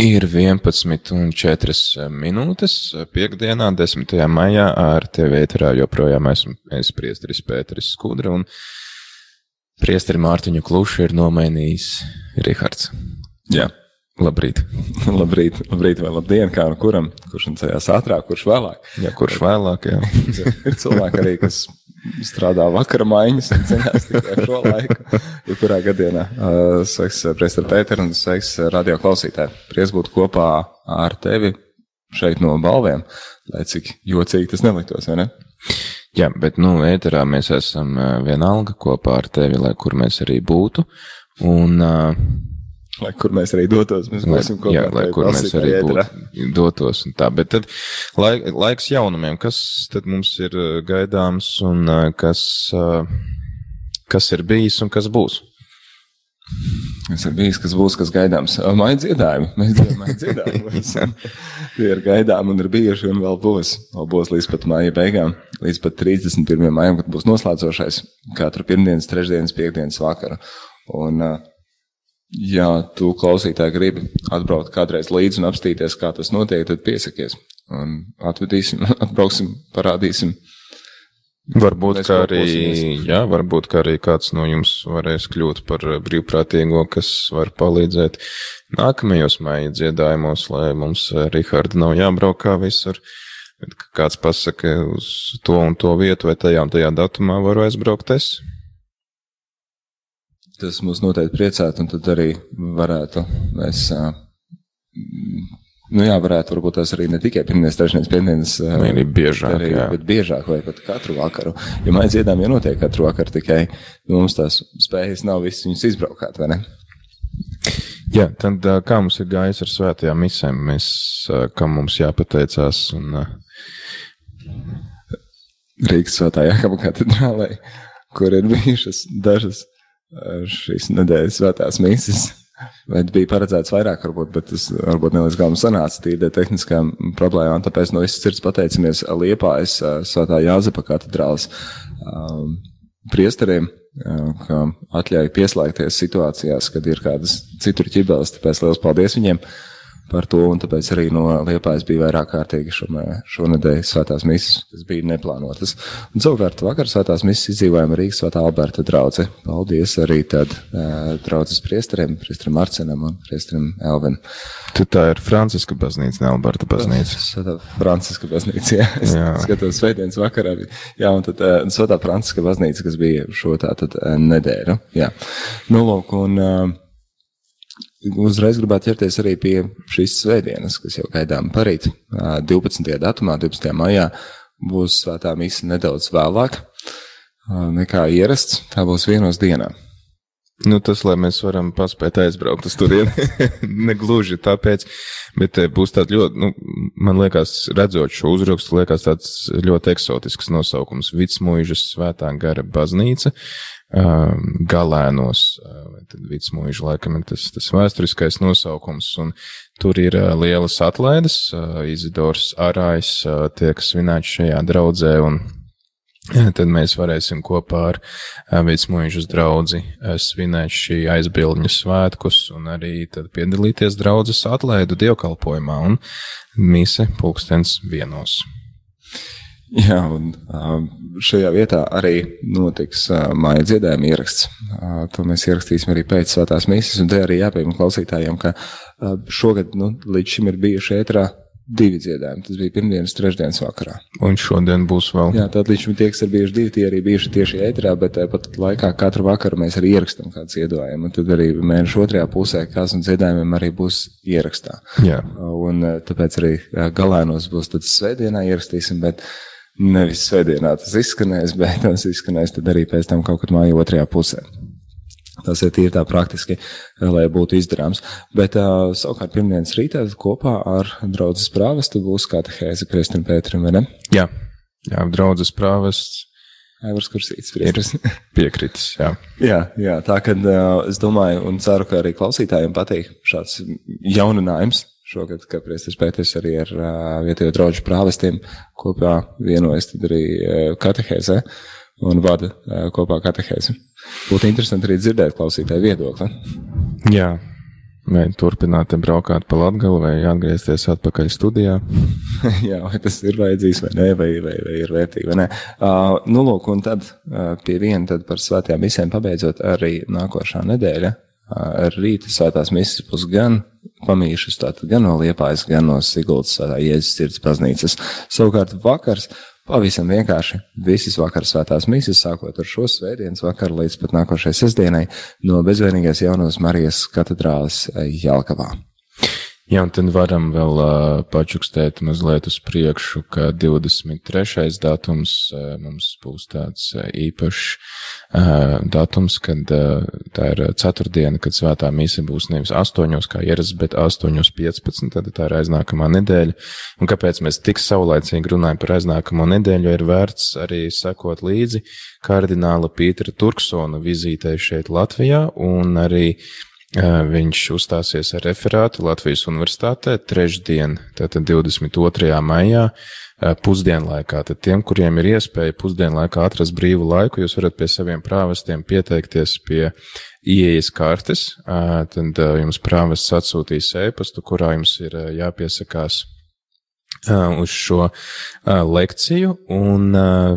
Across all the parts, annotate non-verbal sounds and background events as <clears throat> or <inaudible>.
Ir 11 un 4 minūtes piekdienā, 10. maijā ar tevi ēterā joprojām esmu es priesteris Pēteris Skudra un priesteri Mārtiņu Klušu ir nomainījis Rihards. Jā. Labrīt. <laughs> labrīt, labrīt vai labdien, kā nu kuram, kurš cējās ātrāk, kurš vēlāk. Jā, kurš vēlāk, jā. <laughs> ir cilvēki arī, kas strādā vakara maiņas un cenās tikai šo laiku. Jebkurā uh, sveiks Priester Pēter un sveiks radio klausītāji. Pries būt kopā ar tevi šeit no balviem, lai cik jocīgi tas neliktos, vai ne? Jā, bet, nu, ēterā mēs esam vienalga kopā ar tevi, lai kur mēs arī būtu. Un, uh, lai kur mēs arī dotos, mēs būsim kopā. Jā, lai kur mēs arī būtu, dotos un tā. Bet tad laik, laiks jaunumiem, kas tad mums ir uh, gaidāms un uh, kas, uh, kas ir bijis un kas būs? Kas ir bijis, kas būs, kas gaidāms? Maija dziedājumi. Mēs dziedājam, maija dziedājumi. <laughs> Tie ir gaidām un ir bijuši un vēl būs. Vēl būs līdz pat maija beigām, līdz pat 31. maijam, kad būs noslēdzošais katru pirmdienas, trešdienas, piekdienas vakaru. Un uh, ja tu klausītāji gribi atbraukt kādreiz līdzi un apstīties, kā tas notiek, tad piesakies. Un atvedīsim, <laughs> atbrauksim, parādīsim. Varbūt, ka arī, jā, varbūt, ka arī kāds no jums varēs kļūt par brīvprātīgo, kas var palīdzēt nākamajos māja dziedājumos, lai mums Riharda nav jābrauk kā visur. Bet kāds pasaka uz to un to vietu vai tajā un tajā datumā varu aizbraukt es. Tas mūs noteikti priecētu, un tad arī varētu mēs. Nu jā, varētu varbūt tās arī ne tikai pirmdienas, trešdienas, piekdienas, arī biežāk, arī, jā. bet biežāk vai pat katru vakaru. Jo mēs dziedām, ja notiek katru vakaru, tikai nu, mums tās spējas nav visas viņus izbraukāt, vai ne? Jā, tad kā mums ir gājis ar svētajām misēm, mēs, kam mums jāpateicās un Rīgas svētā Jākaba katedrālē, kur ir bijušas dažas šīs nedēļas svētās mīsas. Vai bija paredzēts vairāk, varbūt, bet tas varbūt nelīdz galam sanāca tīri tehniskām problēmām. Tāpēc no visas sirds pateicamies Liepājas svētā Jāzepa katedrāles um, priesteriem, ka atļauj pieslēgties situācijās, kad ir kādas citur ķibeles. Tāpēc liels paldies viņiem! Par to, un tāpēc arī no Liepājas bija vairāk kārtīgi šonadēļ svētās misijas, kas bija neplānotas. Un savukārt vakar svētās misijas izdzīvojām Rīgas svētā Alberta draudze. Paldies arī tad uh, draudzes priesteriem, priesterim Arcenam un priesterim Elvin. Tu tā ir Franciska baznīca, ne Alberta baznīca. Svētā Franciska baznīca, jā. Es jā. skatos svētdienas vakarā. Jā, un tad uh, svētā Franciska baznīca, kas bija šo tā tad uh, nedēļu. Jā. Nu, lūk, un uh, Uzreiz gribētu ķerties arī pie šīs svētdienas, kas jau gaidām parīt. 12. datumā, 12. maijā, būs svētā mise nedaudz vēlāk nekā ierasts. Tā būs vienos dienā. Nu, tas, lai mēs varam paspēt aizbraukt uz turieni, <laughs> negluži tāpēc, bet būs tāds ļoti, nu, man liekas, redzot šo uzrakstu, liekas tāds ļoti eksotisks nosaukums - Vicmuižas svētā gara baznīca. Um, galēnos, vai tad Vicmuīža laikam ir tas, tas vēsturiskais nosaukums, un tur ir uh, lielas atlaides, Izidors Arājs tiek svinēts šajā draudzē, un <clears throat> tad mēs varēsim kopā ar Vicmuīžas draudzi svinēt šī aizbildņu svētkus, un arī piedalīties draudzes atlaidu dievkalpojumā, un mise pulkstens vienos. Jā, un šajā vietā arī notiks māja dziedājuma ieraksts. To mēs ierakstīsim arī pēc svētās misijas, un te arī jāpiemin klausītājiem, ka šogad nu, līdz šim ir bijuši ētrā divi dziedājumi. Tas bija pirmdienas, trešdienas vakarā. Un šodien būs vēl. Jā, tad līdz šim tie, kas ir bijuši divi, tie arī bijuši tieši ētrā, bet pat laikā katru vakaru mēs arī ierakstam kādu dziedājumu. Un tad arī mēneša otrajā pusē kāds no dziedājumiem arī būs ierakstā. Jā. Un tāpēc arī galēnos būs tad svētdienā ierakstīsim, bet nevis svētdienā tas izskanēs, <laughs> bet tas izskanēs tad arī pēc tam kaut kad māju otrajā pusē. Tas ir tīri tā praktiski, lai būtu izdarāms. Bet uh, savukārt pirmdienas rītā kopā ar draudzes prāvestu būs katehēze Kristum Pēterim, vai ne? Jā, jā draudzes prāvests. Aivars Kursīts priekšs. Piekritis, jā. jā, jā, tā kad uh, es domāju un ceru, ka arī klausītājiem patīk šāds jauninājums, šogad, ka Priestis Pēters arī ar uh, vietējo draugu prāvestiem kopā vienojas tad arī uh, katehēzē un vada kopā katehēzi. Būtu interesanti arī dzirdēt klausītāju viedokli. Jā, vai turpināt braukāt pa Latgalu, vai atgriezties atpakaļ studijā. <laughs> Jā, vai tas ir vajadzīgs vai nē, vai, vai, vai ir vērtīgi vai nē. Uh, nu, lūk, un tad uh, pie viena tad par svētajām misēm pabeidzot arī nākošā nedēļa. Uh, rīta svētās misijas būs gan pamīšas, tātad gan no Liepājas, gan no Sigultas Jēzus sirds baznīcas. Savukārt vakars Pavisam vienkārši visas vakaras svētās misijas, sākot ar šo svētdienas vakaru līdz pat nākošajai sestdienai no bezvainīgās jaunās Marijas katedrāles Jelkavā. Jā, un tad varam vēl uh, pačukstēt mazliet uz priekšu, ka 23. datums uh, mums būs tāds uh, īpašs uh, datums, kad uh, tā ir ceturtdiena, kad svētā mise būs nevis 8, kā ierasts, bet 8.15, tad tā ir aiznākamā nedēļa. Un kāpēc mēs tik saulaicīgi runājam par aiznākamo nedēļu, jo ir vērts arī sekot līdzi kardināla Pītera Turksona vizītei šeit Latvijā un arī uh, Viņš uzstāsies ar referātu Latvijas Universitātē trešdien, tātad 22. maijā, pusdienlaikā. Tad tiem, kuriem ir iespēja pusdienlaikā atrast brīvu laiku, jūs varat pie saviem prāvestiem pieteikties pie ieejas kartes. Tad jums prāvests atsūtīs ēpastu, kurā jums ir jāpiesakās uz šo lekciju, un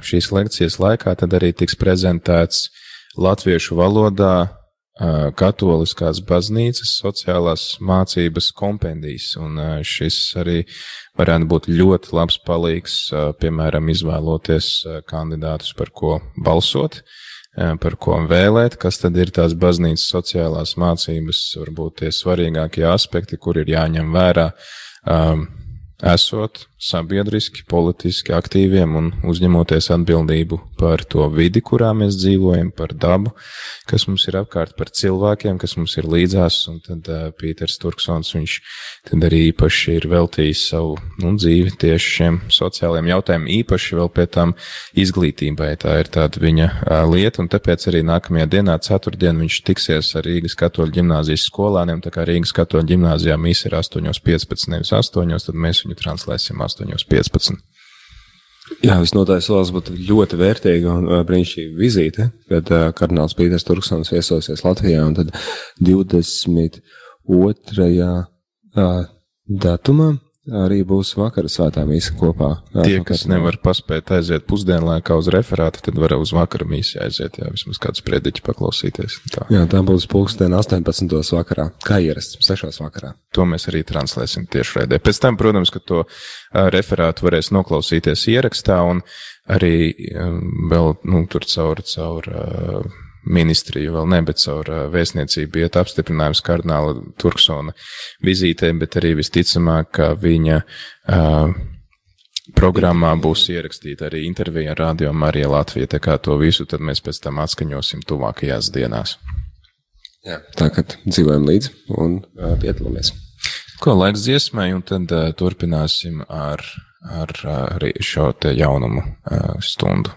šīs lekcijas laikā tad arī tiks prezentēts latviešu valodā katoliskās baznīcas sociālās mācības kompendijas, un šis arī varētu būt ļoti labs palīgs, piemēram, izvēloties kandidātus, par ko balsot, par ko vēlēt, kas tad ir tās baznīcas sociālās mācības, varbūt tie svarīgākie aspekti, kur ir jāņem vērā esot sabiedriski, politiski aktīviem un uzņemoties atbildību par to vidi, kurā mēs dzīvojam, par dabu, kas mums ir apkārt, par cilvēkiem, kas mums ir līdzās, un tad uh, Pīters Turksons, viņš tad arī īpaši ir veltījis savu nu, dzīvi tieši šiem sociālajiem jautājumiem, īpaši vēl pie tām izglītībai. Tā ir tāda viņa uh, lieta, un tāpēc arī nākamajā dienā, ceturtdien, viņš tiksies ar Rīgas katoļu ģimnāzijas skolāniem, tā kā Rīgas katoļu ģimnāzijā mīs ir 8.15, nevis 8, tad mēs viņu translēsim 8.15. Jā, visnotaļ solis būtu ļoti vērtīga un brīnišķīga vizīte, kad uh, kardināls Pīters Turksons viesosies Latvijā un tad 22. Uh, datumā arī būs vakara svētā mīsa kopā. Tie, kas nevar paspēt aiziet pusdienlaikā uz referātu, tad var uz vakara mīsi aiziet, jā, vismaz kāds prediķi paklausīties. Tā. Jā, tā būs pulksten 18. vakarā, kā ierasts, 6. vakarā. To mēs arī translēsim tiešraidē. Pēc tam, protams, ka to referātu varēs noklausīties ierakstā un arī vēl, nu, tur caur, caur uh, ministriju vēl ne, bet caur vēstniecību iet apstiprinājums kardināla Turksona vizītē, bet arī visticamāk, ka viņa uh, programmā būs ierakstīta arī intervija ar Radio Marija Latvija, tā kā to visu tad mēs pēc tam atskaņosim tuvākajās dienās. Jā, tā kā dzīvojam līdzi un uh, piedalāmies. Ko laiks dziesmai, un tad uh, turpināsim ar, ar, ar šo te jaunumu uh, stundu.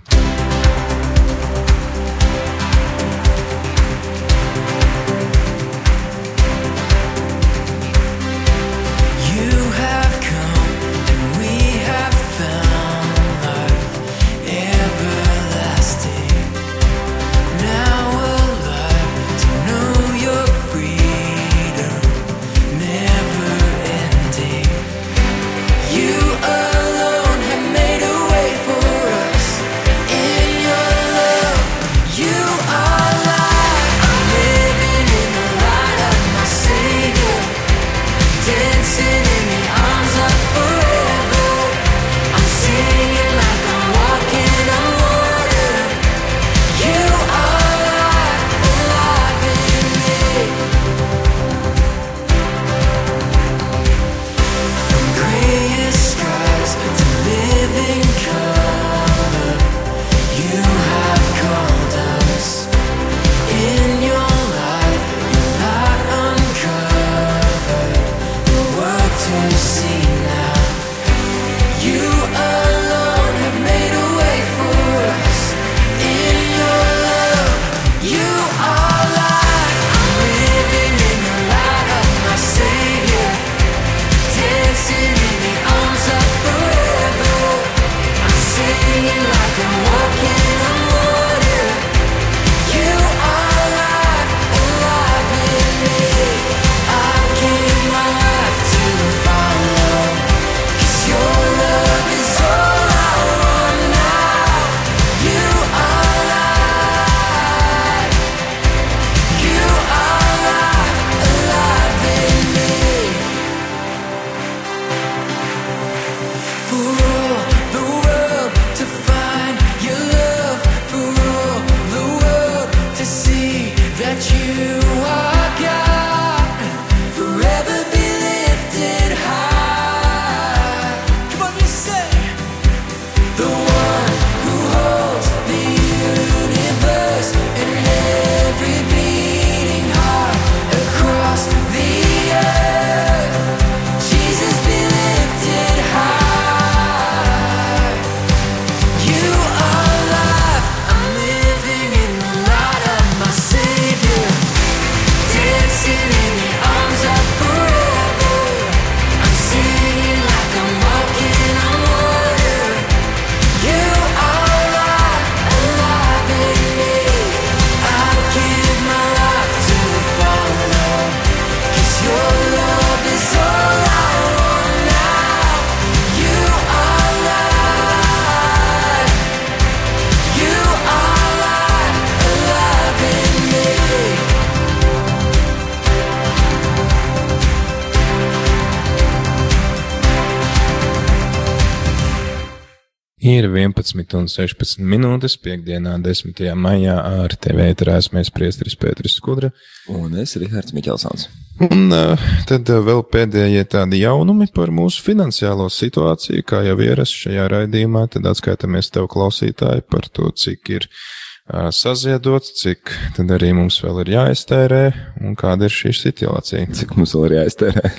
Ir 11 un 16 minūtes piekdienā, 10. maijā ar TV ēterās mēs priestris Pēteris Skudra. Un es, Rihards Miķelsons. Un uh, tad uh, vēl pēdējie tādi jaunumi par mūsu finansiālo situāciju, kā jau ierasts šajā raidījumā, tad atskaitamies tev klausītāji par to, cik ir uh, saziedots, cik tad arī mums vēl ir jāiztērē un kāda ir šī situācija. Cik mums vēl ir jāiztērē?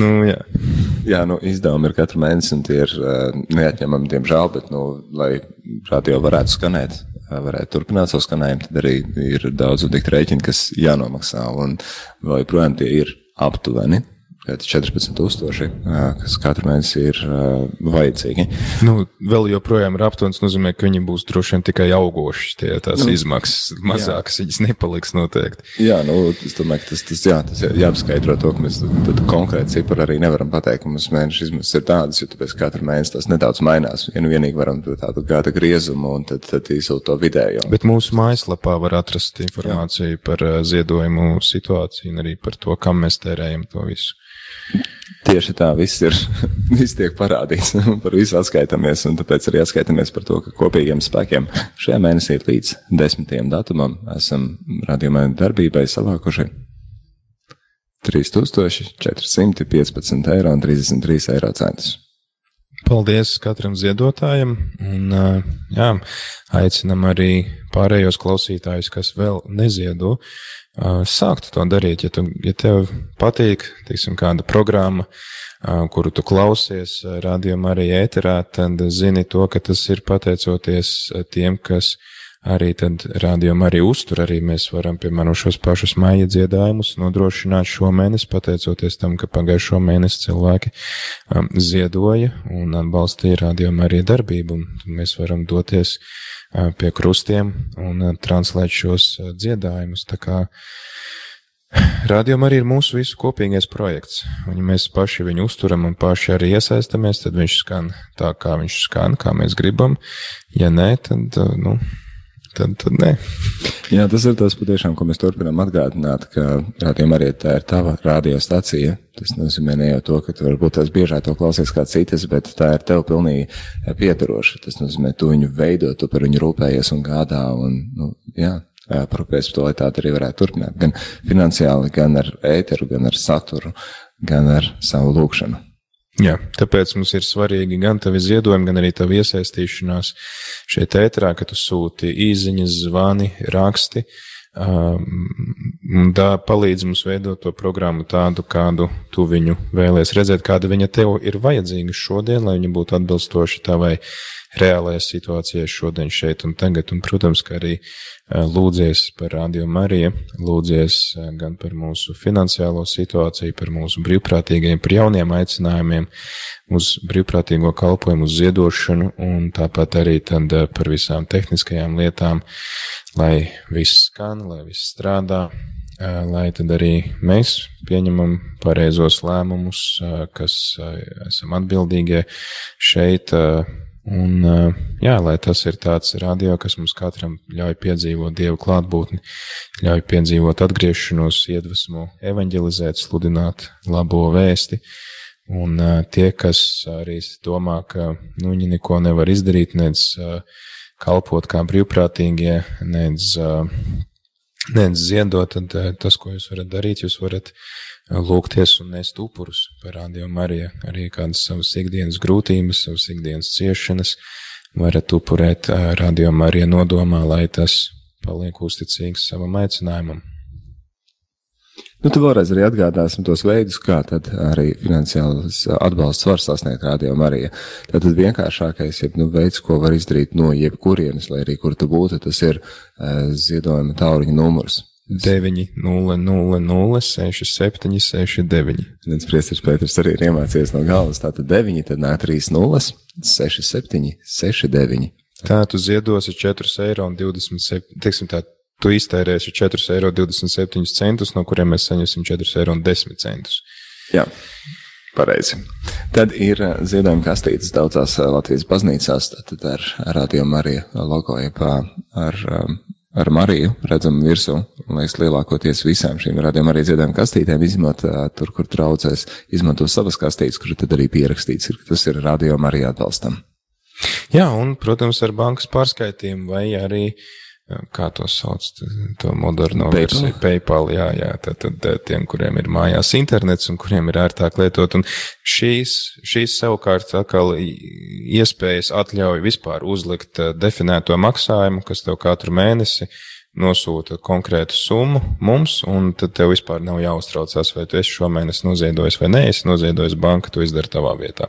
Nu, jā. jā, nu, izdevumi ir katru mēnesi, un tie ir uh, neatņemami, diemžēl, bet, nu, lai radio varētu skanēt, varētu turpināt savu skanējumu, tad arī ir daudz un tik rēķini, kas jānomaksā, un vēl joprojām tie ir aptuveni 14,000, kas katru mēnesi ir vajadzīgi. Nu, vēl joprojām ir aptuveni, nozīmē, ka viņi būs droši vien tikai augoši. Tie tās nu, izmaksas mazākas, viņas nepaliks noteikti. Jā, nu, es domāju, ka tas, tas, jā, tas jāpaskaidro to, ka mēs konkrēti cipari arī nevaram pateikt, ka mums mēneša izmaksas ir tādas, jo tāpēc katru mēnesi tas nedaudz mainās. Ja nu vienīgi varam tādu gada griezumu un tad, tad izsūt to vidējo. Bet mūsu mājaslapā var atrast informāciju jā. par ziedojumu situāciju un arī par to, kam mēs tērējam to visu. Tieši tā, viss ir, <laughs> viss tiek parādīts, <laughs> par visu atskaitamies, un tāpēc arī atskaitamies par to, ka kopīgiem spēkiem šajā mēnesī līdz 10. datumam esam radījumā darbībai savākuši 3415 eiro un 33 eiro centus. Paldies katram ziedotājam, un jā, aicinam arī pārējos klausītājus, kas vēl neziedo, sākt to darīt. Ja, tu, ja tev patīk, teiksim, kāda programma, kuru tu klausies, rādījumā arī ēterā, tad zini to, ka tas ir pateicoties tiem, kas arī tad rādījumā arī uztur, arī mēs varam, piemēram, šos pašus maija dziedājumus nodrošināt šomēnes, pateicoties tam, ka pagājušo mēnesi cilvēki um, ziedoja un atbalstīja rādījumā arī darbību, un mēs varam doties uh, pie krustiem un uh, translēt šos uh, dziedājumus. Tā kā Rādījumā arī ir mūsu visu kopīgais projekts. Un, ja mēs paši viņu uzturam un paši arī iesaistamies, tad viņš skan tā, kā viņš skan, kā mēs gribam. Ja nē, tad, nu, tad, tad nē. Jā, tas ir tas patiešām, ko mēs turpinām atgādināt, ka rādījumā arī tā ir tava radiostacija. Tas nozīmē ne jau to, ka tu varbūt tās biežāk to klausies kā citas, bet tā ir tev pilnīgi piedaroša. Tas nozīmē, tu viņu veido, tu par viņu rūpējies un gādā. Un, nu, jā, parūpēs par to, lai tā arī varētu turpināt. Gan finansiāli, gan ar ēteru, gan ar saturu, gan ar savu lūkšanu. Jā, tāpēc mums ir svarīgi gan tavi ziedojumi, gan arī tava iesaistīšanās šeit ētrā, ka tu sūti īziņas, zvani, raksti. Tā palīdz mums veidot to programmu tādu, kādu tu viņu vēlēs redzēt, kāda viņa tev ir vajadzīga šodien, lai viņa būtu atbilstoša tavai reālajai situācijai šodien, šeit un tagad. Un, protams, ka arī lūdzies par Radio Mariju, lūdzies gan par mūsu finansiālo situāciju, par mūsu brīvprātīgajiem, par jauniem aicinājumiem uz brīvprātīgo kalpojumu, uz ziedošanu un tāpat arī tad par visām tehniskajām lietām, lai viss skan, lai viss strādā, lai tad arī mēs pieņemam pareizos lēmumus, kas esam atbildīgie šeit Un, jā, lai tas ir tāds radio, kas mums katram ļauj piedzīvot dievu klātbūtni, ļauj piedzīvot atgriešanos, iedvesmu, evanģelizēt, sludināt labo vēsti. Un tie, kas arī domā, ka nu, viņi neko nevar izdarīt, nedz kalpot kā brīvprātīgie, nedz, nedz ziedot, tad tas, ko jūs varat darīt, jūs varat uh, lūgties un nest upurus par Radio Mariju, arī kādas savas ikdienas grūtības, savas ikdienas ciešanas, varat upurēt Radio Mariju nodomā, lai tas paliek uzticīgs savam aicinājumam. Nu, tu vēlreiz arī atgādāsim tos veidus, kā tad arī finansiāls atbalsts var sasniegt Radio Mariju. Tātad vienkāršākais ja, nu, veids, ko var izdarīt no jebkurienes, lai arī kur tu būtu, tas ir uh, ziedojuma tauriņa numurs 9, 0, 0, 0, 6, 7, 6, 9. Nec priesteris Pēters arī ir iemācījies no galvas. Tātad 9, tad nāk 3, 0, 6, 7, 6, 9. Tā tu ziedosi 4 eiro un 27, teiksim tā, tu iztērēsi 4 eiro 27 centus, no kuriem mēs saņemsim 4 eiro un 10 centus. Jā. Pareizi. Tad ir eh, ziedojuma kastītes daudzās eh, Latvijas baznīcās, tad ar Radio Marija logo, jeb ar um, ar Mariju redzam virsū. Liekas, lielākoties visām šīm radījuma arī dziedājuma kastītēm, izņemot tur, kur traucēs, izmanto savas kastītes, kur tad arī pierakstīts, ka tas ir radījuma arī atbalstam. Jā, un, protams, ar bankas pārskaitījumu vai arī kā to sauc, to moderno PayPal? versiju, PayPal, jā, jā, tad, tad tiem, kuriem ir mājās internets un kuriem ir ērtāk lietot. Un šīs, šīs savukārt atkal iespējas atļauj vispār uzlikt definēto maksājumu, kas tev katru mēnesi nosūta konkrētu summu mums, un tad tev vispār nav jāuztraucās, vai tu esi šomēnes noziedojis vai nē, esi noziedojis banka, tu izdari tavā vietā.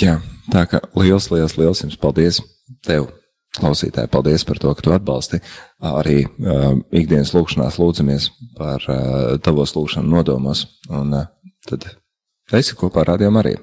Jā, tā kā liels, liels, liels jums paldies tev! Klausītāji, paldies par to, ka tu atbalsti. Arī uh, ikdienas lūkšanās lūdzamies par uh, tavos lūkšanu nodomos. Un uh, tad esi kopā ar Rādījumu arī.